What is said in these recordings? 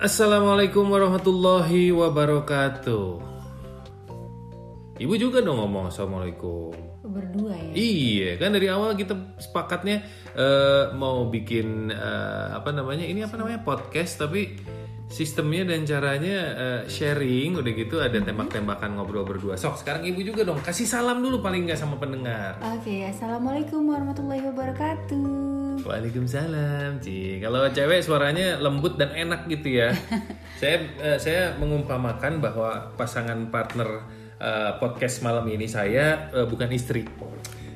Assalamualaikum warahmatullahi wabarakatuh. Ibu juga dong ngomong assalamualaikum. Berdua ya? Iya, kan dari awal kita sepakatnya eh, mau bikin eh, apa namanya? Ini apa namanya? podcast tapi sistemnya dan caranya eh, sharing udah gitu ada tembak-tembakan ngobrol berdua. Sok, sekarang Ibu juga dong kasih salam dulu paling nggak sama pendengar. Oke, Assalamualaikum warahmatullahi wabarakatuh Waalaikumsalam, Ci. Kalau cewek suaranya lembut dan enak gitu ya. saya eh, saya mengumpamakan bahwa pasangan partner eh, podcast malam ini saya eh, bukan istri.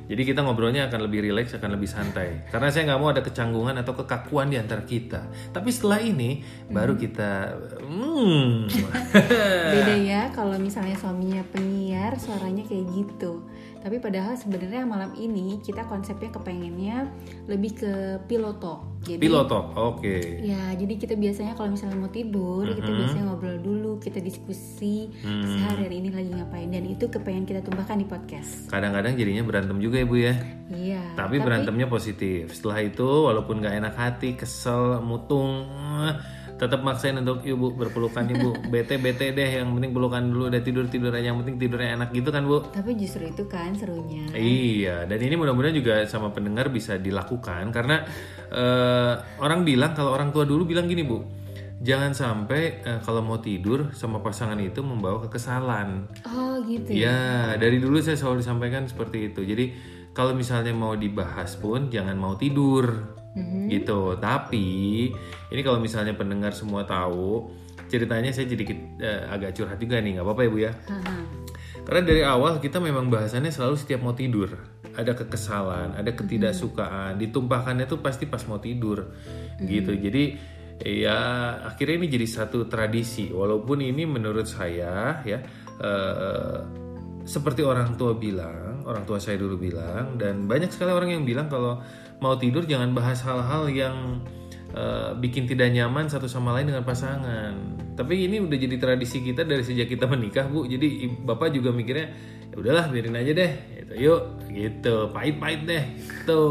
Jadi kita ngobrolnya akan lebih rileks, akan lebih santai. Karena saya nggak mau ada kecanggungan atau kekakuan di antara kita. Tapi setelah ini baru kita, hmm, Beda ya kalau misalnya suaminya penyiar suaranya kayak gitu Tapi padahal sebenarnya malam ini kita konsepnya kepengennya lebih ke piloto Jadi pilotok, oke. Ya, jadi kita biasanya kalau misalnya mau tidur, kita Mm-hmm. biasanya ngobrol dulu, kita diskusi seharian ini lagi ngapain dan itu kepengen kita tumbahkan di podcast. Kadang-kadang jadinya berantem juga ya bu ya. Iya. Tapi berantemnya positif. Setelah itu walaupun gak enak hati, kesel, mutung, eh, tetap maksain untuk ibu berpelukan ibu. Bete bete deh, yang penting pelukan dulu. Udah tidur tidur aja, yang penting tidurnya enak gitu kan bu. Tapi justru itu kan serunya. Iya, dan ini mudah-mudahan juga sama pendengar bisa dilakukan karena eh, orang bilang kalau orang tua dulu bilang gini bu, jangan sampai eh, kalau mau tidur sama pasangan itu membawa kekesalan. Oh gitu ya. Ya, dari dulu saya selalu disampaikan seperti itu. Jadi kalau misalnya mau dibahas pun jangan mau tidur, gitu. Tapi ini kalau misalnya pendengar semua tahu, ceritanya saya jadi eh, agak curhat juga nih, nggak apa-apa ya bu ya. Haha. Karena dari awal kita memang bahasannya selalu setiap mau tidur ada kekesalan, ada ketidaksukaan, ditumpahkannya tuh pasti pas mau tidur, gitu. Jadi ya akhirnya ini jadi satu tradisi. Walaupun ini menurut saya ya eh, seperti orang tua bilang, orang tua saya dulu bilang, dan banyak sekali orang yang bilang kalau mau tidur jangan bahas hal-hal yang eh, bikin tidak nyaman satu sama lain dengan pasangan. Tapi ini udah jadi tradisi kita dari sejak kita menikah, Bu. Jadi Bapak juga mikirnya ya udahlah biarin aja deh. Gitu. Yuk, gitu. Pahit-pahit deh. Gitu.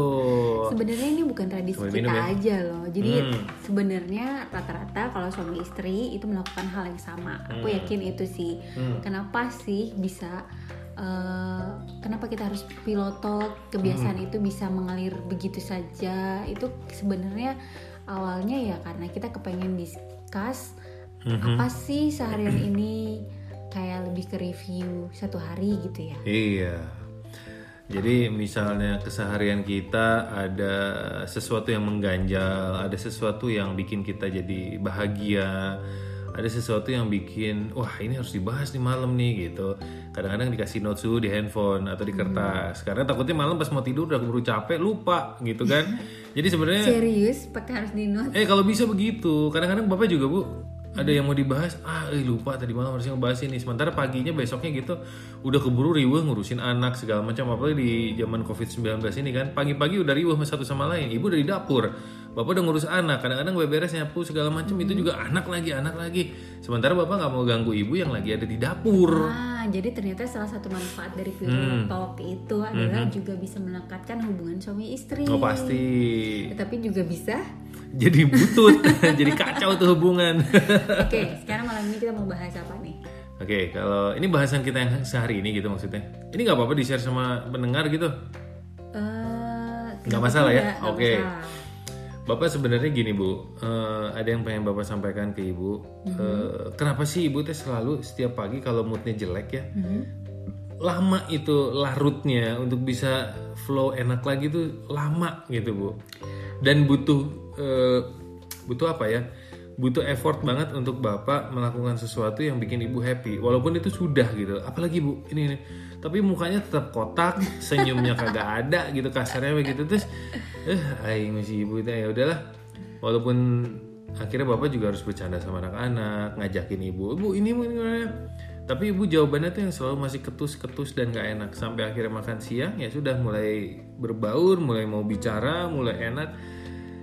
Sebenarnya ini bukan tradisi Boleh kita minum ya? aja loh. Jadi Hmm. sebenarnya rata-rata kalau suami istri itu melakukan hal yang sama. Aku Hmm. yakin itu sih. Kenapa sih bisa eh, kenapa kita harus piloto kebiasaan Hmm. itu bisa mengalir begitu saja? Itu sebenarnya awalnya ya karena kita kepengen discuss Hmm. apa sih seharian ini kayak lebih ke review satu hari gitu ya. Iya. Jadi misalnya keseharian kita ada sesuatu yang mengganjal, ada sesuatu yang bikin kita jadi bahagia, ada sesuatu yang bikin wah ini harus dibahas nih malam nih gitu. Kadang-kadang dikasih notes dulu di handphone atau di kertas. Karena takutnya malam pas mau tidur udah keburu capek lupa gitu kan. Jadi sebenarnya Serius pakai harus di note? Eh kalau bisa begitu, kadang-kadang bapak juga bu ada yang mau dibahas, ah eh, lupa tadi malam harusnya ngebahas ini. Sementara paginya besoknya gitu udah keburu riweh ngurusin anak segala macam apalagi di zaman covid 19 ini kan pagi-pagi udah riweh satu sama lain. Ibu udah di dapur, bapak udah ngurus anak. Kadang-kadang beres nyapu segala macam itu juga anak lagi anak lagi. Sementara bapak nggak mau ganggu ibu yang lagi ada di dapur. Ah, jadi ternyata salah satu manfaat dari pillow Hmm. talk itu adalah juga bisa melekatkan hubungan suami istri. Oh pasti. Tapi juga bisa. Jadi butut, jadi kacau tuh hubungan. Oke, sekarang malam ini kita mau bahas apa nih? Oke, kalau ini bahasan kita yang sehari ini gitu maksudnya. Ini nggak apa-apa di-share sama pendengar gitu. Eh, Nggak kenapa masalah ya? Oke. masalah. Bapak sebenarnya gini bu, Eh, ada yang pengen bapak sampaikan ke ibu. Eh, kenapa sih ibu teh selalu setiap pagi kalau moodnya jelek ya, lama itu larutnya untuk bisa flow enak lagi tuh lama gitu bu. Dan butuh eh, butuh apa ya? Butuh effort banget untuk bapak melakukan sesuatu yang bikin ibu happy, walaupun itu sudah gitu. Apalagi bu, ini ini. Tapi mukanya tetap kotak, senyumnya kagak ada gitu kasarnya begitu terus. Eh, aing masih ibu itu ya udahlah. Walaupun akhirnya bapak juga harus bercanda sama anak-anak, ngajakin ibu, ibu ini mau? Tapi ibu jawabannya tuh yang selalu masih ketus-ketus dan gak enak sampai akhirnya makan siang ya sudah mulai berbaur, mulai mau bicara, mulai enak.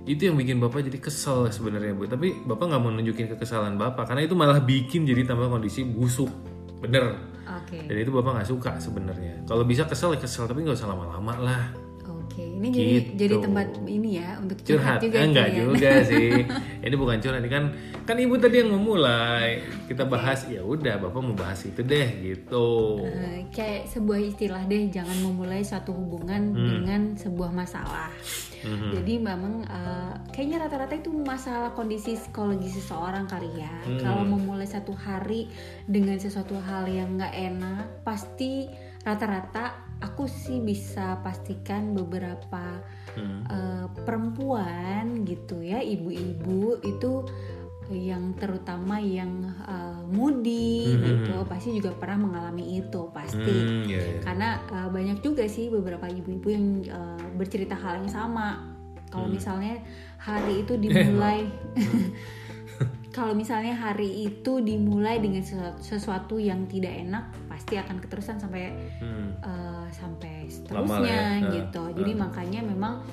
Itu yang bikin bapak jadi kesel sebenarnya bu. Tapi bapak nggak mau nunjukin kekesalan bapak karena itu malah bikin jadi tambah kondisi busuk. Bener. Oke. Dan itu bapak nggak suka sebenarnya. Kalau bisa kesel ya kesel tapi nggak usah lama-lama lah. Oke. Ini jadi Gitu. jadi tempat ini ya untuk curhat, curhat, juga Eh, enggak kalian. juga sih ini bukan curhat ini kan kan ibu tadi yang memulai kita bahas ya udah bapak mau bahas itu deh gitu Eh, kayak sebuah istilah deh, jangan memulai suatu hubungan Hmm. dengan sebuah masalah. Mhm. Jadi memang eh, kayaknya rata-rata itu masalah kondisi psikologi seseorang kali ya. Hmm. Kalau memulai satu hari dengan sesuatu hal yang nggak enak, pasti rata-rata aku sih bisa pastikan beberapa Hmm. eh, perempuan gitu ya, ibu-ibu itu yang terutama yang eh, moody Hmm. gitu, pasti juga pernah mengalami itu pasti Hmm, iya, iya. karena uh, banyak juga sih beberapa ibu-ibu yang uh, bercerita hal yang sama kalau Hmm. misalnya hari itu dimulai kalau misalnya hari itu dimulai dengan sesuatu, sesuatu yang tidak enak pasti akan keterusan sampai Hmm. uh, sampai Lama lah seterusnya ya. Gitu jadi makanya memang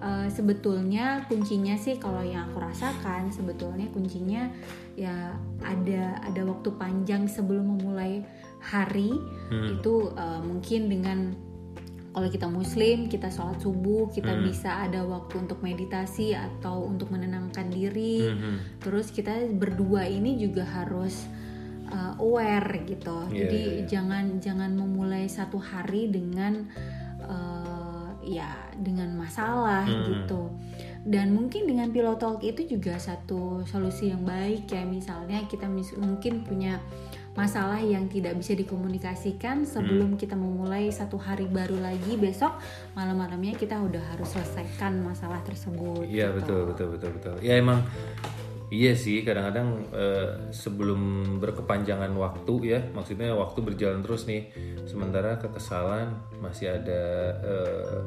uh, sebetulnya kuncinya sih kalau yang aku rasakan sebetulnya kuncinya ya ada ada waktu panjang sebelum memulai hari Hmm. itu uh, mungkin dengan kalau kita muslim kita sholat subuh kita Hmm. bisa ada waktu untuk meditasi atau untuk menenangkan diri Mhm. terus kita berdua ini juga harus uh, aware gitu Iya, jadi iya, iya. jangan jangan memulai satu hari dengan uh, ya dengan masalah Hmm. gitu dan mungkin dengan pillow talk itu juga satu solusi yang baik ya misalnya kita mis- mungkin punya masalah yang tidak bisa dikomunikasikan sebelum kita memulai satu hari baru lagi besok malam-malamnya kita udah harus selesaikan masalah tersebut Iya gitu. betul betul betul betul. Ya emang iya sih kadang-kadang eh, sebelum berkepanjangan waktu ya maksudnya waktu berjalan terus nih sementara kekesalan masih ada eh,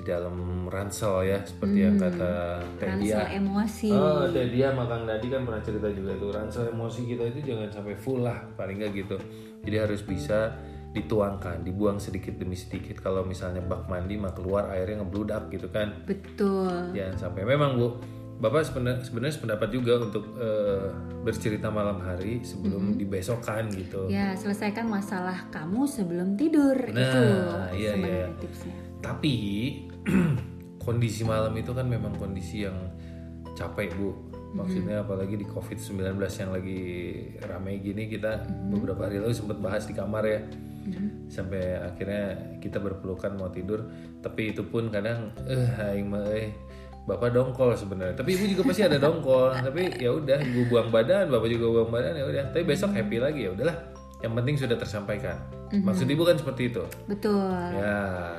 di dalam ransel ya seperti yang kata Teh ransel Dia. emosi Oh, Teh Dia Makang Dadi kan pernah cerita juga tuh ransel emosi kita itu jangan sampai full lah paling nggak gitu. Jadi harus bisa dituangkan, dibuang sedikit demi sedikit. Kalau misalnya bak mandi mah keluar airnya ngebludak gitu kan betul jangan sampai memang bu bapak sebenarnya sebenarnya sependapat juga untuk eh, bercerita malam hari sebelum dibesokkan gitu ya selesaikan masalah kamu sebelum tidur Nah, itu iya, sebenarnya iya. tipsnya tapi kondisi malam itu kan memang kondisi yang capek bu. Maksudnya apalagi di covid 19 yang lagi ramai gini kita beberapa hari lalu sempat bahas di kamar ya. Sampai akhirnya kita berpelukan mau tidur. Tapi itu pun kadang eh aing mah eh bapak dongkol sebenarnya. Tapi ibu juga pasti ada dongkol. Tapi ya udah ibu buang badan bapak juga buang badan ya udah. Tapi besok happy lagi ya udahlah. Yang penting sudah tersampaikan. Maksud ibu kan seperti itu? Betul. Ya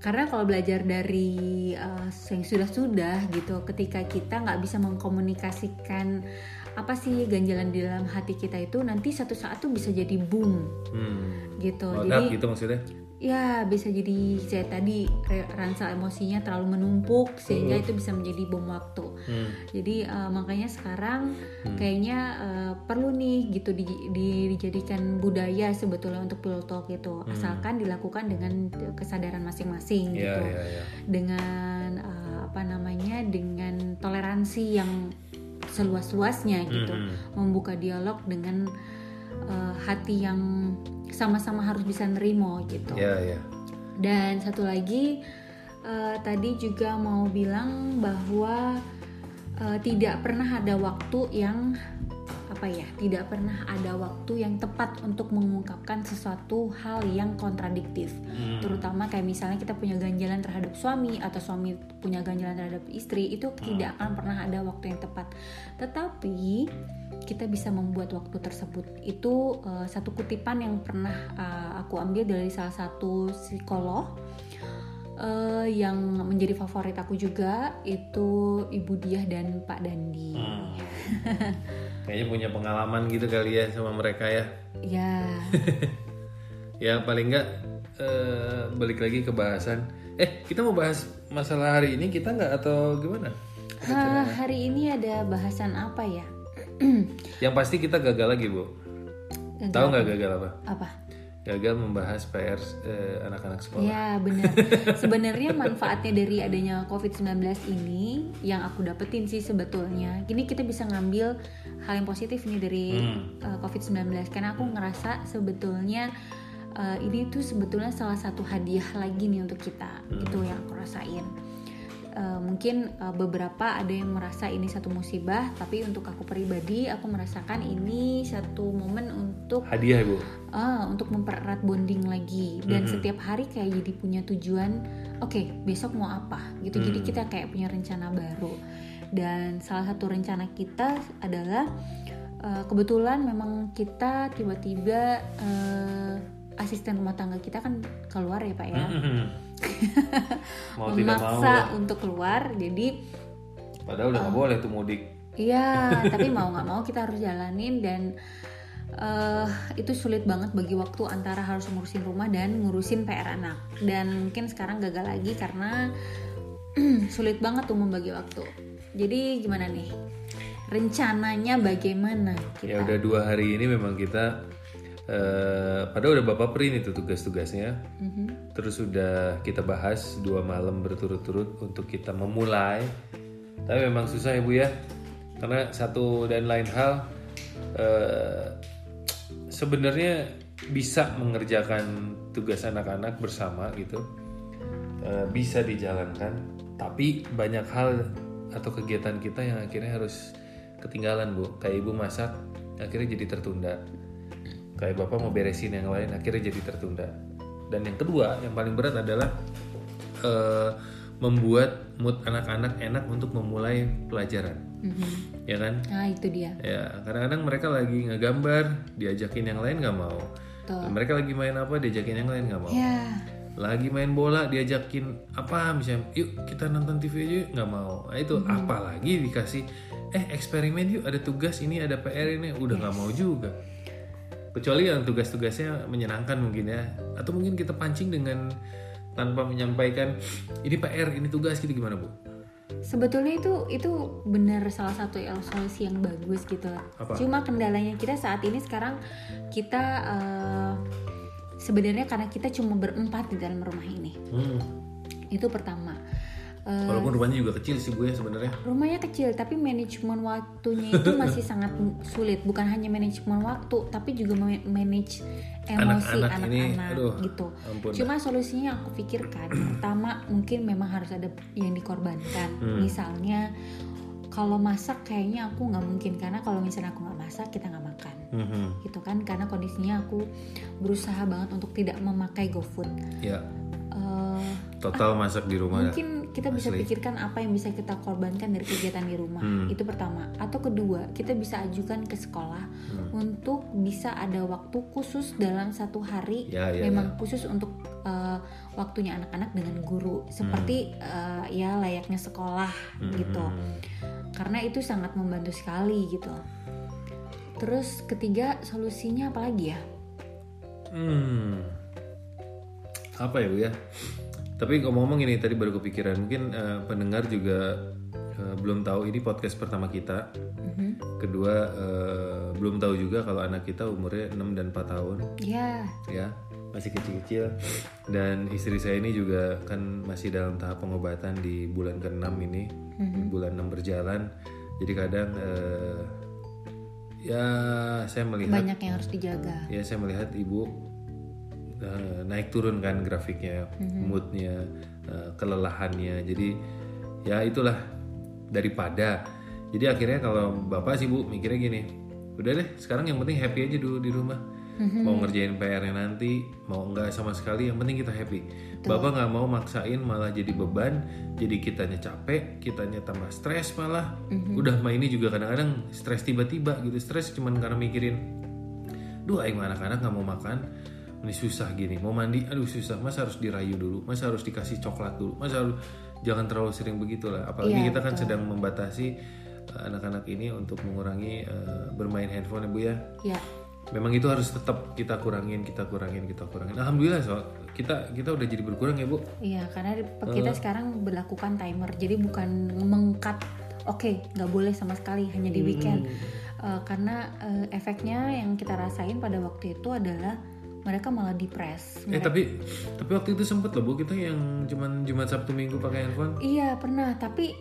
karena kalau belajar dari uh, yang sudah-sudah gitu ketika kita nggak bisa mengkomunikasikan apa sih ganjalan di dalam hati kita itu nanti satu saat tuh bisa jadi boom. Hmm. gitu. Meledak jadi gitu maksudnya ya bisa jadi saya tadi ransel emosinya terlalu menumpuk sehingga itu bisa menjadi bom waktu. Hmm. jadi uh, makanya sekarang kayaknya uh, perlu nih gitu di- di- dijadikan budaya sebetulnya untuk pillow talk itu asalkan dilakukan dengan kesadaran masing-masing ya gitu. ya ya. Dengan uh, apa namanya dengan toleransi yang seluas-luasnya gitu. Mhm. membuka dialog dengan uh, hati yang sama-sama harus bisa nerimo gitu. Ya ya. Dan satu lagi eh, tadi juga mau bilang bahwa eh, tidak pernah ada waktu yang apa ya tidak pernah ada waktu yang tepat untuk mengungkapkan sesuatu hal yang kontradiktif. Hmm. terutama kayak misalnya kita punya ganjalan terhadap suami atau suami punya ganjalan terhadap istri itu tidak akan pernah ada waktu yang tepat. Tetapi kita bisa membuat waktu tersebut. Itu eh, satu kutipan yang pernah eh, aku ambil dari salah satu psikolog eh, yang menjadi favorit aku juga itu Ibu Diah dan Pak Dandi. Hmm. kayaknya punya pengalaman gitu kali ya sama mereka ya. Ya ya paling enggak eh, balik lagi ke bahasan. Eh kita mau bahas masalah hari ini kita nggak? Atau gimana? Ha, hari ini ada bahasan apa ya? Yang pasti kita gagal lagi bu. Gagal tahu nggak gagal apa? Apa gagal membahas PR eh, anak-anak sekolah Ya benar. Sebenarnya manfaatnya dari adanya COVID-19 ini yang aku dapetin sih sebetulnya. Gini kita bisa ngambil hal yang positif nih dari Hmm. uh, COVID-19 karena aku ngerasa sebetulnya uh, ini tuh sebetulnya salah satu hadiah lagi nih untuk kita Hmm. itu yang aku rasain Uh, mungkin uh, beberapa ada yang merasa ini satu musibah tapi untuk aku pribadi aku merasakan ini satu momen untuk Hadiah ibu. ah untuk mempererat bonding lagi dan Mhm. setiap hari kayak jadi punya tujuan oke besok mau apa gitu jadi Hmm. kita kayak punya rencana baru dan salah satu rencana kita adalah eh, kebetulan memang kita tiba-tiba eh, asisten rumah tangga kita kan keluar ya pak ya mau tidak mau memaksa lah. untuk keluar jadi Padahal udah nggak boleh tuh mudik. Iya, tapi mau nggak mau kita harus jalanin dan eh, itu sulit banget bagi waktu antara harus ngurusin rumah dan ngurusin PR anak. Dan mungkin sekarang gagal lagi karena sulit banget tuh membagi waktu. Jadi gimana nih? Rencananya bagaimana Ya kita? udah dua hari ini memang kita eh padahal udah bapak print itu tugas-tugasnya. Mhm. Terus sudah kita bahas dua malam berturut-turut untuk kita memulai. Tapi memang susah ya bu ya, karena satu dan lain hal eh, sebenarnya bisa mengerjakan tugas anak-anak bersama gitu, Eh, bisa dijalankan. Tapi banyak hal atau kegiatan kita yang akhirnya harus ketinggalan bu. Kayak ibu masak, akhirnya jadi tertunda. Kayak bapak mau beresin yang lain, akhirnya jadi tertunda. Dan yang kedua, yang paling berat adalah eh, membuat mood anak-anak enak untuk memulai pelajaran, Mhm. ya kan? Nah itu dia. Ya, kadang-kadang mereka lagi ngegambar, diajakin yang lain nggak mau. Tuh. Mereka lagi main apa, diajakin yang lain nggak mau. Ya, Lagi main bola, diajakin apa, misalnya, yuk kita nonton TV aja, nggak mau. Nah, itu apalagi dikasih, eh eksperimen yuk, ada tugas ini, ada PR ini, udah nggak mau juga. Kecuali yang tugas-tugasnya menyenangkan mungkin ya, atau mungkin kita pancing dengan tanpa menyampaikan ini PR, ini tugas gitu gimana bu? sebetulnya itu itu benar salah satu solusi yang bagus gitu. Apa? Cuma kendalanya kita saat ini sekarang kita eh, sebenarnya karena kita cuma berempat di dalam rumah ini. Hmm. Itu pertama. Eh, Walaupun rumahnya juga kecil sih bu ya sebenarnya. rumahnya kecil tapi manajemen waktunya itu masih sangat sulit. Bukan hanya manajemen waktu tapi juga ma- manage emosi Anak-anak gitu. Ampun. Cuma solusinya yang aku pikirkan pertama mungkin memang harus ada yang dikorbankan. Hmm. Misalnya kalau masak kayaknya aku nggak mungkin karena kalau misalnya aku nggak masak kita nggak makan Mhm. gitu kan karena kondisinya aku berusaha banget untuk tidak memakai GoFood. Ya, Eh, total masak di rumah. mungkin kita bisa Asli. pikirkan apa yang bisa kita korbankan dari kegiatan di rumah Hmm. itu pertama atau kedua kita bisa ajukan ke sekolah Hmm. untuk bisa ada waktu khusus dalam satu hari Ya, ya, memang khusus untuk eh, waktunya anak-anak dengan guru seperti eh, ya layaknya sekolah Hmm. gitu karena itu sangat membantu sekali gitu terus ketiga solusinya apa lagi ya Hmm. Apa ya bu ya? Tapi ngomong-ngomong ini tadi baru kepikiran. Mungkin eh, pendengar juga eh, belum tahu ini podcast pertama kita. Mhm. Kedua eh, belum tahu juga kalau anak kita umurnya 6 dan 4 tahun. Ya ya masih kecil-kecil. Dan istri saya ini juga kan masih dalam tahap pengobatan di bulan ke-6 ini. Bulan 6 berjalan. Jadi kadang eh, ya saya melihat banyak yang harus dijaga. Ya saya melihat ibu eh, naik turun kan grafiknya moodnya eh, kelelahannya. Jadi ya itulah daripada. Jadi akhirnya kalau bapak sih bu mikirnya gini udah deh sekarang yang penting happy aja dulu di rumah. Mau ngerjain PR-nya nanti mau enggak sama sekali yang penting kita happy. Bapak nggak mau maksain malah jadi beban jadi kitanya capek kitanya tambah stres malah. Udah mah ini juga kadang-kadang stres tiba-tiba gitu stres cuman karena mikirin duh aing anak-anak nggak mau makan ini susah gini. Mau mandi aduh susah. Masa harus dirayu dulu? Masa harus dikasih coklat dulu? Masa harus jangan terlalu sering begitulah apalagi Iya, kita kan sedang membatasi uh, anak-anak ini untuk mengurangi uh, bermain handphone ya bu ya? Ya memang itu harus tetap kita kurangin kita kurangin kita kurangin. Alhamdulillah soal kita kita udah jadi berkurang ya bu? Iya, karena Eh. kita sekarang berlakukan timer, jadi bukan mengkat. Oke, nggak boleh sama sekali hanya di weekend. Eh, karena eh, efeknya yang kita rasain pada waktu itu adalah mereka malah depres. eh tapi tapi waktu itu sempet loh bu kita yang cuman jumat sabtu minggu pakai handphone Iya pernah, tapi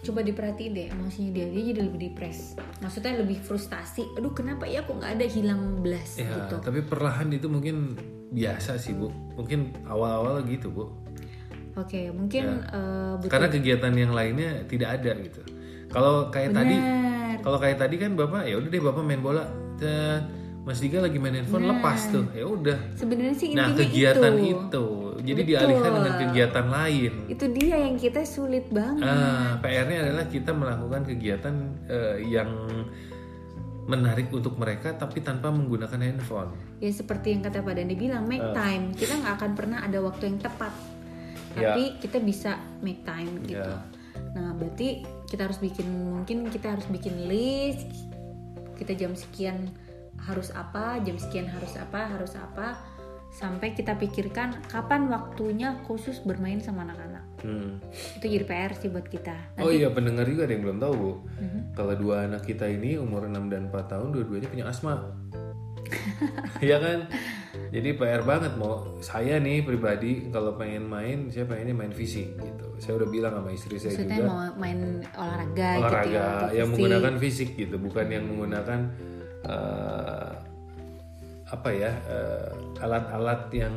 coba diperhatiin deh emosinya dia dia jadi lebih depres maksudnya lebih frustasi aduh kenapa ya kok nggak ada hilang belas Ya, gitu tapi perlahan itu mungkin biasa sih bu. Mungkin awal-awal gitu bu. oke mungkin eh, butuh Karena kegiatan yang lainnya tidak ada gitu. Kalau kayak tadi, Benar. kalau kayak tadi kan bapak ya udah deh bapak main bola dan Mas Diga lagi main handphone lepas tuh, ya udah. sebenarnya sih Nah kegiatan itu. itu, jadi dialihkan dengan kegiatan lain. itu dia yang kita sulit banget Ah, PR-nya adalah kita melakukan kegiatan eh, yang menarik untuk mereka tapi tanpa menggunakan handphone. ya seperti yang kata Pak Dandi bilang make Ah. time kita nggak akan pernah ada waktu yang tepat tapi kita bisa make time gitu Ya. nah berarti kita harus bikin mungkin kita harus bikin list kita jam sekian harus apa jam sekian harus apa harus apa sampai kita pikirkan kapan waktunya khusus bermain sama anak-anak Hmm. itu jadi PR sih buat kita Oh iya pendengar juga ada yang belum tahu bu. Mhm. Kalau dua anak kita ini umur 6 dan 4 tahun dua-duanya punya asma. Iya kan? Jadi PR banget mau saya nih pribadi kalau pengen main saya pengennya main fisik gitu. Saya udah bilang sama istri saya maksudnya juga mau main olahraga, gitu ya olahraga yang fisik. menggunakan fisik gitu, bukan yang menggunakan eh, apa ya eh, alat-alat yang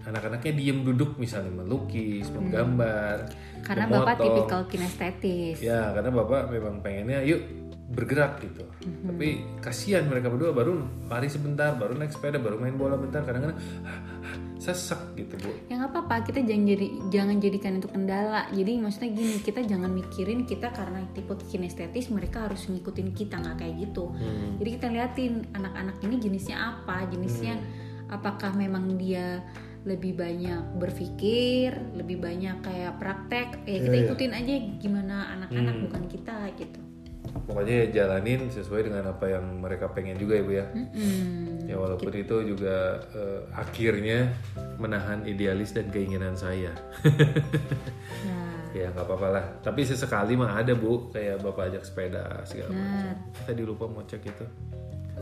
anak-anaknya diem duduk misalnya melukis, menggambar, Hmm. karena bapak memotong. tipikal kinestetis Ya, karena Bapak memang pengennya yuk bergerak gitu. Tapi kasihan mereka berdua baru lari sebentar, baru naik sepeda, baru main bola bentar, kadang-kadang sesek gitu, Bu. ya nggak apa-apa kita jangan jadi jangan jadikan itu kendala jadi maksudnya gini kita jangan mikirin kita karena tipe kinestetis mereka harus ngikutin kita nggak kayak gitu Hmm. jadi kita liatin anak-anak ini jenisnya apa jenisnya apakah memang dia lebih banyak berpikir lebih banyak kayak praktek ya kita Iya, iya. ikutin aja gimana anak-anak bukan kita gitu Pokoknya ya jalanin sesuai dengan apa yang mereka pengen juga ya, Bu ya. Mm-mm. Ya walaupun itu juga eh, akhirnya menahan idealis dan keinginan saya. Nah, ya nggak apa-apa lah. Tapi sesekali mah ada bu, kayak bapak ajak sepeda segala macam. Tadi lupa mau cek itu,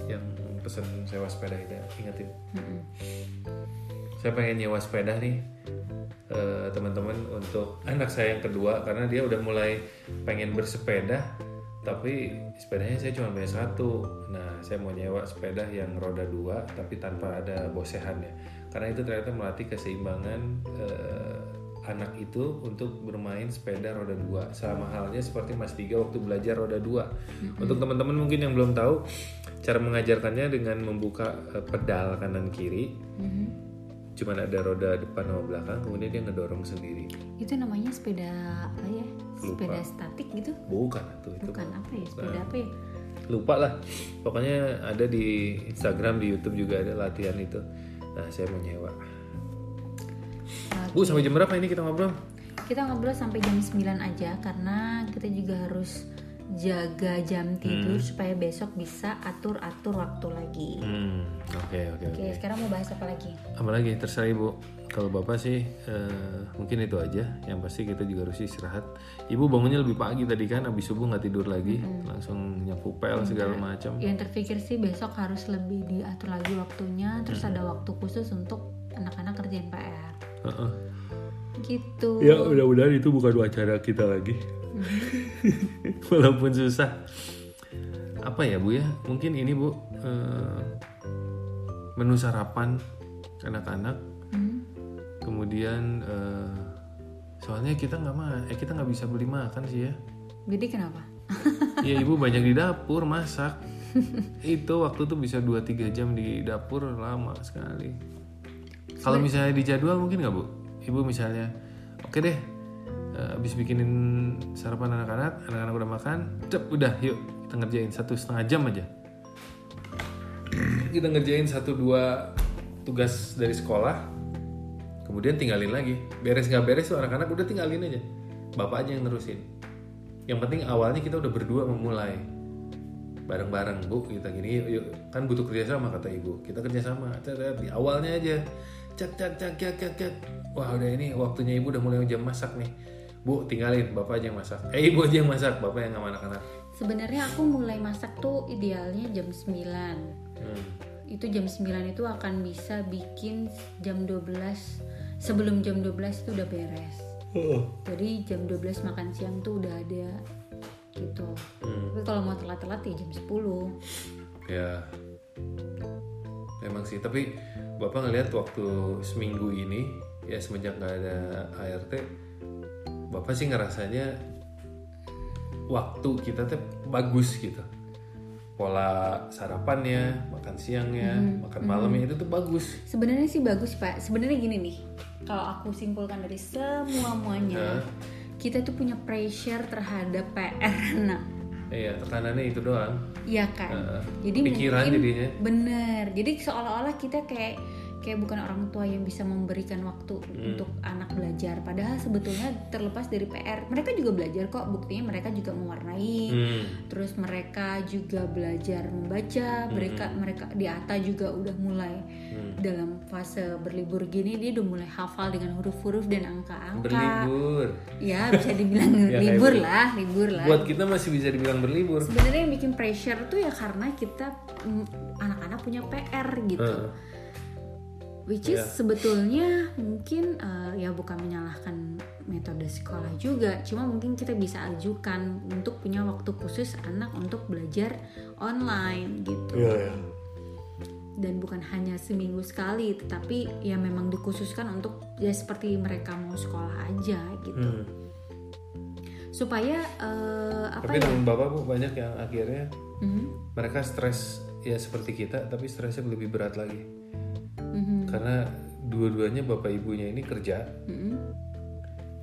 yang pesen sewa sepeda itu ingetin. Saya pengen nyewa sepeda nih eh, teman-teman untuk anak saya yang kedua karena dia udah mulai pengen bersepeda. Tapi sepedanya saya cuma punya satu. Nah, saya mau nyewa sepeda yang roda dua tapi tanpa ada bosehannya. Karena itu ternyata melatih keseimbangan eh, anak itu untuk bermain sepeda roda dua. Sama halnya seperti Mas Tiga waktu belajar roda dua. Untuk teman-teman mungkin yang belum tahu cara mengajarkannya dengan membuka eh, pedal kanan kiri cuman ada roda depan sama belakang kemudian dia ngedorong sendiri. Itu namanya sepeda apa ya? Sepeda statik gitu? Bukan tuh itu bukan apa ya? Sepeda apa ya? lupa lah. Pokoknya ada di Instagram di YouTube juga ada latihan itu. Nah saya mau nyewa. Bu sampai jam berapa ini kita ngobrol? Kita ngobrol sampai jam 9 aja karena kita juga harus jaga jam tidur supaya besok bisa atur-atur waktu lagi. hmm oke oke Oke, oke sekarang mau bahas apa lagi? apalagi terserah ibu kalau bapak sih eh, mungkin itu aja yang pasti kita juga harus istirahat ibu bangunnya lebih pagi tadi kan habis subuh nggak tidur lagi langsung nyapu pel segala macam Yang terpikir sih besok harus lebih diatur lagi waktunya, terus ada waktu khusus untuk anak-anak kerjain PR. Heeh. Gitu. Ya mudah-mudahan itu bukan wacana kita lagi. Walaupun susah. Apa ya bu ya? Mungkin ini bu eh, menu sarapan anak-anak. Hmm. Kemudian eh, soalnya kita nggak mah, eh kita nggak bisa beli makan sih ya. Jadi kenapa? Ya ibu banyak di dapur masak. itu waktu tuh bisa 2-3 jam di dapur lama sekali. Kalau misalnya di jadwal mungkin nggak bu? Ibu misalnya, oke deh, eh, habis bikinin sarapan anak-anak, anak-anak udah makan, cep udah yuk kita ngerjain satu setengah jam aja. kita ngerjain satu dua tugas dari sekolah, kemudian tinggalin lagi. Beres nggak beres tuh anak-anak udah tinggalin aja, bapak aja yang nerusin. Yang penting awalnya kita udah berdua memulai bareng-bareng bu kita gini yuk, yuk. kan butuh kerjasama kata ibu kita kerjasama di awalnya aja cak cak cak cak cak cak wah udah ini waktunya ibu udah mulai jam masak nih bu tinggalin bapak aja yang masak eh ibu aja yang masak bapak yang sama anak-anak Sebenarnya aku mulai masak tuh idealnya jam 9. hmm. Itu jam 9 itu akan bisa bikin jam 12 sebelum jam 12 itu udah beres. Jadi jam 12 makan siang tuh udah ada gitu Hmm. tapi kalau mau telat-telat ya jam 10 Ya, memang sih. Tapi bapak ngelihat waktu seminggu ini, ya semenjak nggak ada ART, bapak sih ngerasanya waktu kita tuh bagus gitu. Pola sarapannya, makan siangnya, makan malamnya itu tuh bagus. sebenarnya sih bagus pak sebenarnya gini nih kalau aku simpulkan dari semua muanya kita tuh punya pressure terhadap PR anak Iya, tekanannya itu doang. Iya kan Heeh. jadi Pikiran mungkin jadinya. bener jadi seolah-olah kita kayak kayak bukan orang tua yang bisa memberikan waktu Hmm. untuk anak belajar padahal sebetulnya terlepas dari PR mereka juga belajar kok buktinya mereka juga mewarnai Hmm. terus mereka juga belajar membaca mereka mereka di Ata juga udah mulai Hmm. dalam fase berlibur gini dia udah mulai hafal dengan huruf-huruf dan angka-angka Berlibur. ya bisa dibilang Ya, kayak libur begitu. lah libur lah Buat kita masih bisa dibilang berlibur. sebenarnya yang bikin pressure tuh ya karena kita mm, anak-anak punya PR gitu Heeh. Which is sebetulnya mungkin uh, ya bukan menyalahkan metode sekolah juga. Cuma mungkin kita bisa ajukan untuk punya waktu khusus anak untuk belajar online gitu. Iya, dan bukan hanya seminggu sekali tetapi ya memang dikhususkan untuk ya seperti mereka mau sekolah aja gitu. Hmm. supaya uh, apa Tapi ya? bapak bu banyak yang akhirnya Mhm, mereka stres ya seperti kita tapi stresnya lebih berat lagi mhm, karena dua-duanya bapak ibunya ini kerja. Mhm,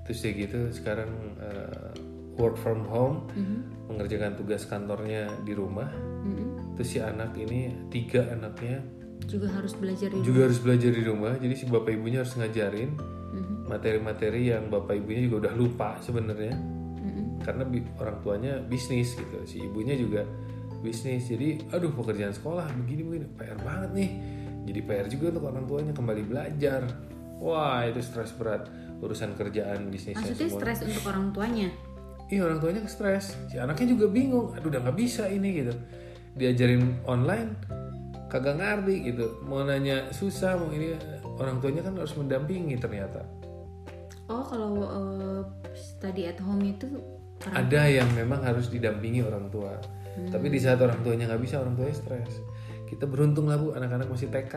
terus ya gitu sekarang eh, work from home mhm, mengerjakan tugas kantornya di rumah. Mhm. terus si anak ini tiga anaknya juga harus belajar di juga harus belajar di rumah. Jadi si bapak ibunya harus ngajarin Mhm, materi-materi yang bapak ibunya juga udah lupa sebenarnya. Mhm. karena bi- orang tuanya bisnis gitu. Si ibunya juga bisnis. Jadi aduh pekerjaan sekolah begini begini PR banget nih jadi PR juga untuk orang tuanya kembali belajar. Wah itu stres berat. Urusan kerjaan bisnisnya maksudnya semua. stres untuk orang tuanya? Iya orang tuanya stres. Si anaknya juga bingung. Aduh udah nggak bisa ini gitu. Diajarin online kagak ngerti gitu. Mau nanya susah mau ini. Orang tuanya kan harus mendampingi ternyata. Oh kalau uh, study at home itu ada yang memang harus didampingi orang tua. Tapi di saat orang tuanya nggak bisa orang tuanya stres kita beruntung lah bu. Anak-anak masih TK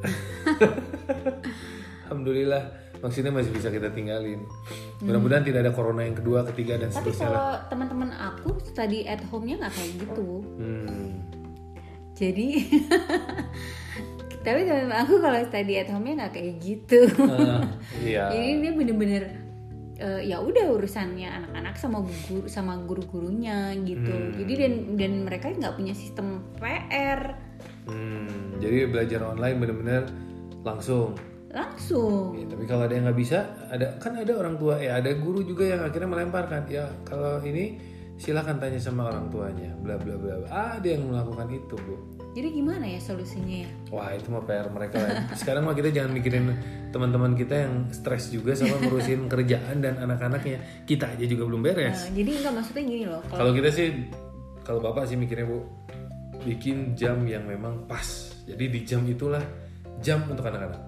alhamdulillah maksudnya masih bisa kita tinggalin. Mudah-mudahan tidak ada corona yang kedua ketiga dan tapi seterusnya kalau teman-teman aku study at home-nya nggak kayak gitu. Hmm. jadi tapi teman aku kalau study at home-nya nggak kayak gitu. Ah, iya. Jadi dia bener-bener eh, ya udah urusannya anak-anak sama guru sama guru-gurunya gitu. Hmm. jadi dan dan mereka nggak punya sistem PR Hmm, jadi belajar online benar-benar langsung. langsung Ya, tapi kalau ada yang nggak bisa, ada kan ada orang tua ya ada guru juga yang akhirnya melemparkan. Ya kalau ini silakan tanya sama orang tuanya. Bla bla bla. Ah, Ada yang melakukan itu bu. jadi gimana ya solusinya ya Wah itu mah PR mereka lah. Sekarang mah kita jangan mikirin teman-teman kita yang stres juga sama ngurusin kerjaan dan anak-anaknya. Kita aja juga belum beres. Nah, jadi nggak maksudnya gini loh Kalau kita sih, kalau bapak sih mikirnya bu, bikin jam yang memang pas. Jadi di jam itulah jam untuk anak-anak.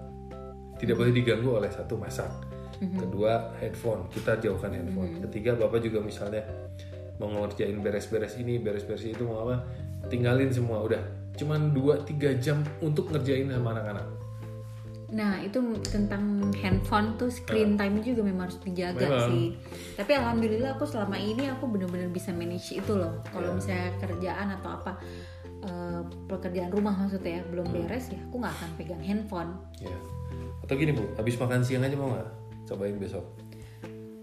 Tidak boleh diganggu oleh satu masak. Kedua headphone, kita jauhkan handphone. Ketiga bapak juga misalnya mau ngerjain beres-beres ini, beres-beres itu mau apa, tinggalin semua udah. Cuman 2-3 jam untuk ngerjain sama anak-anak. Nah itu tentang handphone tuh screen time juga memang harus dijaga Memang. sih. Tapi alhamdulillah aku selama ini aku benar-benar bisa manage itu loh. Kalau misalnya kerjaan atau apa eh, pekerjaan rumah maksudnya ya belum beres ya aku nggak akan pegang handphone. Ya. Atau gini bu, habis makan siang aja mau nggak? Cobain besok.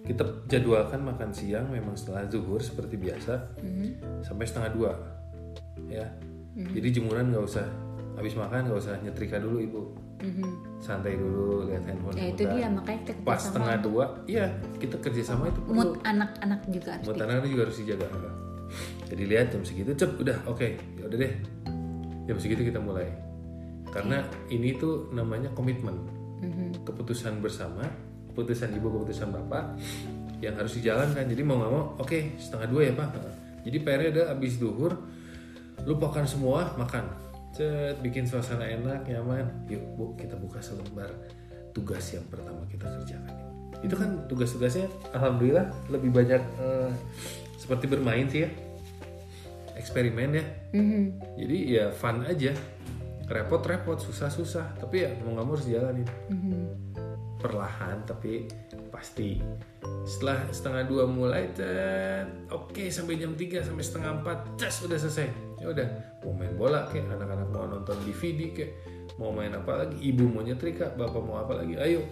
Kita jadwalkan makan siang memang setelah zuhur seperti biasa sampai setengah dua, ya. Jadi jemuran nggak usah habis makan nggak usah nyetrika dulu ibu, Mhm. santai dulu lihat handphone. Ya itu dia makanya kita Pas setengah dua, iya kita kerjasama itu perlu. mood anak-anak juga harus Buat anak juga harus dijaga. Jadi lihat jam segitu, cep udah oke, ya udah deh. Jam segitu kita mulai. Karena ini tuh namanya komitmen Mhm. keputusan bersama, keputusan ibu, keputusan bapak yang harus dijalankan. Jadi mau nggak mau, oke setengah dua ya pak. Jadi PR-nya ada abis duhur, lupakan semua makan. Cet, bikin suasana enak, nyaman. Yuk bu, kita buka selembar tugas yang pertama kita kerjakan. Itu kan tugas-tugasnya, alhamdulillah lebih banyak eh, seperti bermain sih ya eksperimen ya. Mhm. jadi ya fun aja. Repot-repot susah-susah. Tapi ya mau nggak mau harus jalanin. Mhm. perlahan tapi pasti. Setelah setengah dua mulai oke sampai jam 3 sampai setengah empat cas udah selesai. Ya udah mau main bola kayak anak-anak mau nonton DVD kayak mau main apa lagi ibu mau nyetrika bapak mau apa lagi ayo.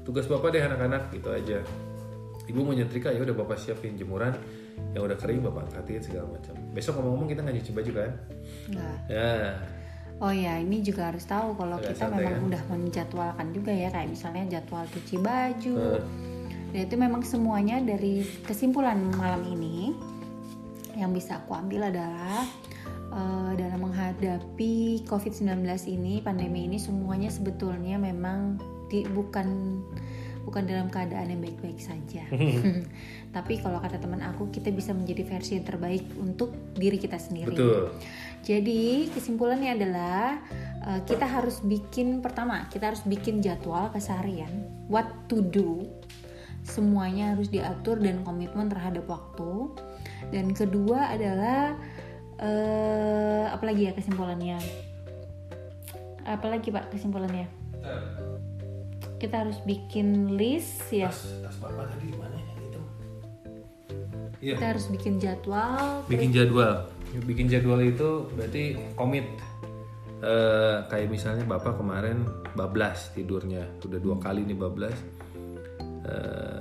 Tugas bapak deh anak-anak gitu aja ibu mau nyetrika ya udah bapak siapin jemuran yang udah kering bapak angkatin segala macam besok ngomong-ngomong kita nggak nyuci baju kan Nggak. ya Oh ya, ini juga harus tahu kalau Agak kita santai, memang kan? udah menjadwalkan juga ya, kayak misalnya jadwal cuci baju. Eh. Dan itu memang semuanya dari kesimpulan malam ini yang bisa aku ambil adalah eh, dalam menghadapi COVID-19 ini, pandemi ini semuanya sebetulnya memang di, bukan bukan dalam keadaan yang baik-baik saja. Tapi kalau kata teman aku, kita bisa menjadi versi yang terbaik untuk diri kita sendiri. betul. Jadi kesimpulannya adalah uh, kita harus bikin pertama kita harus bikin jadwal keseharian. What to do semuanya harus diatur dan komitmen terhadap waktu. Dan kedua adalah uh, apalagi ya kesimpulannya? Apalagi pak kesimpulannya kita harus bikin list ya. Tas tas bapak tadi di mana ya? Itu. Iya. Kita harus bikin jadwal bikin jadwal. Bikin jadwal itu berarti komit. Eh, kayak misalnya bapak kemarin bablas tidurnya. Udah dua kali nih bablas. Eh,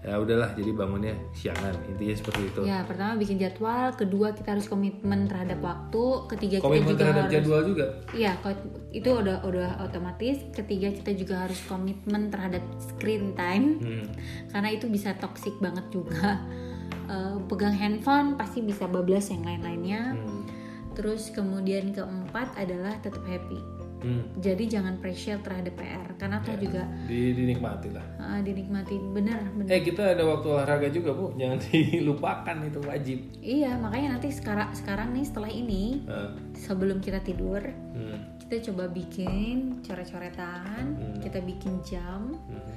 ya udahlah jadi bangunnya siangan intinya seperti itu ya pertama bikin jadwal kedua kita harus komitmen terhadap waktu ketiga kita komitmen juga terhadap harus jadwal juga Iya, ko- itu udah udah otomatis. Ketiga kita juga harus komitmen terhadap screen time Hmm. karena itu bisa toxic banget juga. Eh, pegang handphone pasti bisa bablas yang lain-lainnya. Hmm. Terus kemudian keempat adalah tetap happy. Hmm. Jadi jangan pressure terhadap PR karena toh juga Di- dinikmati lah eh, dinikmati. Bener bener. eh kita ada waktu olahraga juga bu. Jangan dilupakan itu wajib. Iya, makanya nanti sekarang sekarang nih setelah ini Eh, sebelum kita tidur hmm. kita coba bikin coret-coretan, kita bikin jam, Hmm.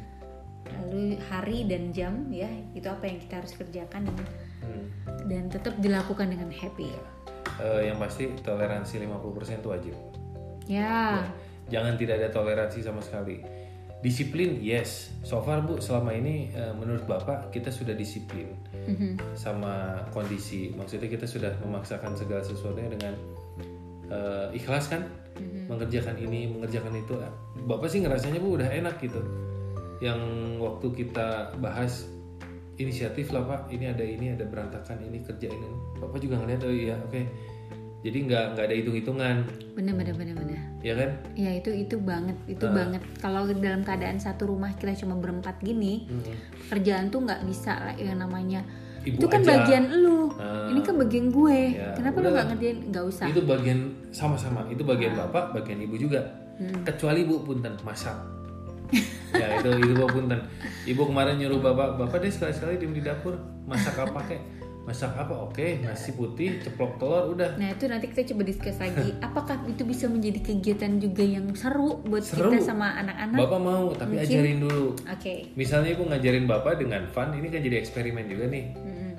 lalu hari dan jam ya itu apa yang kita harus kerjakan. Dan, Hmm. dan tetap dilakukan dengan happy. Eh, yang pasti toleransi 50% itu wajib ya. Jangan tidak ada toleransi sama sekali. Disiplin yes. So far bu selama ini eh, menurut bapak kita sudah disiplin Mhm. sama kondisi. Maksudnya kita sudah memaksakan segala sesuatunya dengan eh, ikhlas kan? Mengerjakan ini mengerjakan itu. Bapak sih ngerasanya bu udah enak gitu. Yang waktu kita bahas inisiatif lah pak. Ini ada ini ada berantakan ini kerjain ini. Bapak juga ngeliat oh iya oke jadi nggak nggak ada hitung hitungan bener bener bener bener. Ya kan? Ya itu itu banget itu banget. Kalau dalam keadaan satu rumah kita cuma berempat gini pekerjaan tuh nggak bisa lah yang namanya. Ibu itu kan aja. bagian lu. Ah. ini kan bagian gue. Ya, kenapa lu nggak ngerjain? Nggak usah. Itu bagian sama-sama. Itu bagian Ah. bapak bagian ibu juga. Hmm. kecuali bu punten masak. Ya itu itu bu punten. Ibu kemarin nyuruh bapak bapak deh sekali sekali diem di dapur. Masak apa kek masak apa? Oke nasi putih ceplok telur udah. Nah itu nanti kita coba diskus lagi. Apakah itu bisa menjadi kegiatan juga yang seru buat Seru. kita sama anak-anak? bapak mau tapi ajarin dulu. Oke. misalnya ibu ngajarin bapak dengan fun ini kan jadi eksperimen juga nih.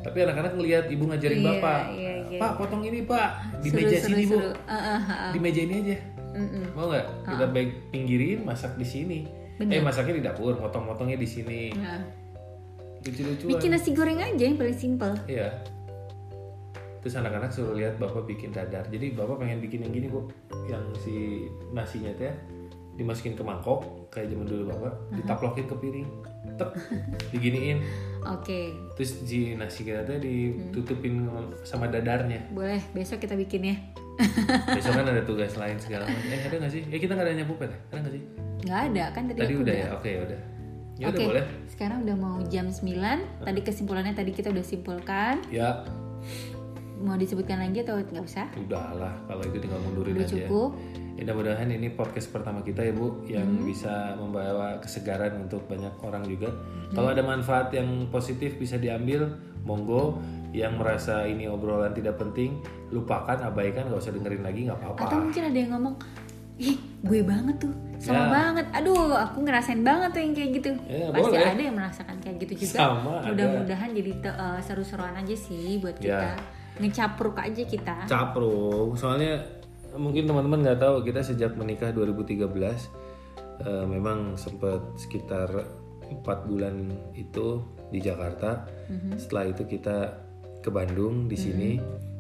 Tapi anak-anak ngelihat ibu ngajarin Iya, bapak. iya, iya. pak potong ini pak. Di Seru, meja seru, sini bu. seru. Ah, ah, ah, ah. di meja ini aja. Mm-mm. mau nggak? Kita baik pinggirin masak di sini. Eh masaknya di dapur motong-motongnya di sini lucu-lucuan. Bikin nasi goreng aja yang paling simple. iya. Terus anak-anak suruh lihat bapak bikin dadar. Jadi bapak pengen bikin yang gini bu yang si nasinya teh dimasukin ke mangkok kayak zaman dulu bapak. Ditaplokin ke piring. Tep diginiin. Oke, terus si nasi kita teh ditutupin sama dadarnya. Boleh besok kita bikin ya. besok kan ada tugas lain segala macam. Eh ada nggak sih? Eh kita nggak ada nyapu pet. Ya ada nggak sih? Nggak ada kan tadi, tadi aku udah ya? Oke udah ya udah Oke, boleh sekarang udah mau jam 9 Tadi kesimpulannya tadi kita udah simpulkan ya Mau disebutkan lagi atau nggak usah? udahlah kalau itu tinggal mundurin Udah aja cukup Ya, mudah-mudahan ini podcast pertama kita ya Bu yang bisa membawa kesegaran untuk banyak orang juga. Kalau ada manfaat yang positif bisa diambil, monggo. Yang merasa ini obrolan tidak penting, lupakan, abaikan, nggak usah dengerin lagi, nggak apa-apa. Atau mungkin ada yang ngomong ih gue banget tuh. Sama Ya. banget. Aduh aku ngerasain banget tuh yang kayak gitu. Ya, pasti boleh. ada yang merasakan kayak gitu juga. Mudah-mudahan jadi eh, seru-seruan aja sih buat Ya. kita. Ngecapruk aja kita. Capruk. Soalnya mungkin teman-teman nggak tahu kita sejak menikah 2013 eh, memang sempat sekitar empat bulan itu di Jakarta. Setelah itu kita ke Bandung di sini.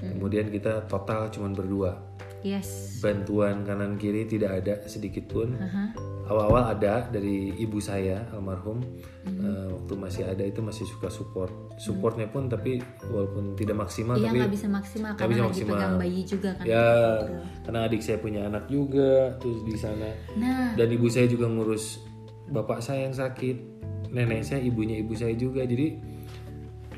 Kemudian kita total cuman berdua yes. Bantuan kanan kiri tidak ada sedikit pun. Aha. awal-awal ada dari ibu saya almarhum. Mhm. Eh, waktu masih ada itu masih suka support. Supportnya pun tapi walaupun tidak maksimal iya tapi nggak bisa maksimal nggak karena bisa lagi maksimal. pegang bayi juga kan. Ya karena adik saya punya anak juga terus di sana. Nah. Dan ibu saya juga ngurus bapak saya yang sakit nenek saya ibunya ibu saya juga. Jadi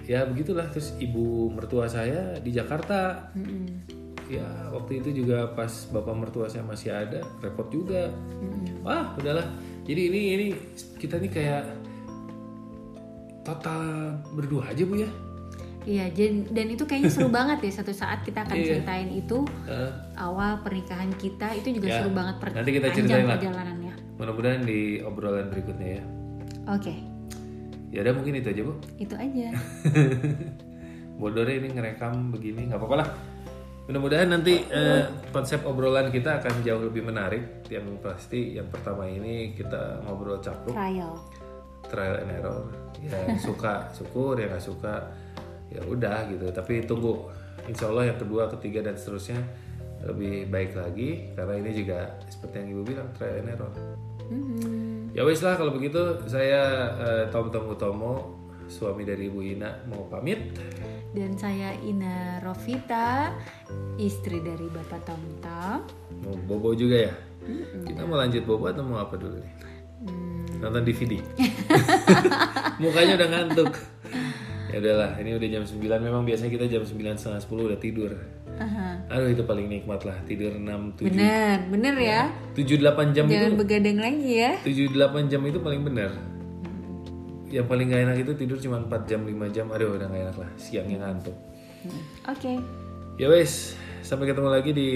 ya begitulah. Terus ibu mertua saya di Jakarta. Mm-mm, ya waktu itu juga pas bapak mertua saya masih ada repot juga wah udahlah jadi ini ini kita nih kayak total berdua aja bu ya Iya, dan itu kayaknya seru banget ya. Satu saat kita akan Iya. ceritain itu Eh, awal pernikahan kita itu juga Ya, seru banget per- nanti kita ceritain lah. perjalanannya. mudah-mudahan di obrolan berikutnya ya Oke, ya udah mungkin itu aja bu itu aja. Bodore ini ngerekam begini nggak apa-apa lah. Mudah-mudahan nanti eh, konsep obrolan kita akan jauh lebih menarik. Yang pasti yang pertama ini kita ngobrol capruk, Trial. trial and error. Ya yang suka syukur, yang nggak suka ya udah gitu. Tapi tunggu, insya Allah yang kedua, ketiga dan seterusnya lebih baik lagi karena ini juga seperti yang ibu bilang trial and error. Mhm. Ya wes lah kalau begitu saya eh, Tom Tom Utomo suami dari Ibu Ina mau pamit. Dan saya Ina Rovita, istri dari Bapak Tom Tom. Mau bobo juga ya? Kita mau lanjut bobo atau mau apa dulu nih? Hmm, Nonton DVD. Mukanya udah ngantuk. Ya udahlah, ini udah jam 9. Memang biasanya kita jam 9 setengah 10 udah tidur. aha. Aduh itu paling nikmat lah tidur 6 7 Bener, bener ya. 7 8 jam Jangan itu begadang lagi ya. 7 8 jam itu paling benar. Yang paling gak enak itu tidur cuma 4 jam 5 jam. Aduh udah gak enak lah, siangnya ngantuk. Oke, Ya wes, sampai ketemu lagi di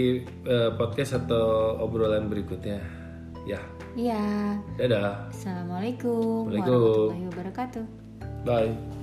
eh, podcast atau obrolan berikutnya. Ya, iya. dadah. Assalamualaikum Waalaikumsalam. warahmatullahi wabarakatuh. Bye.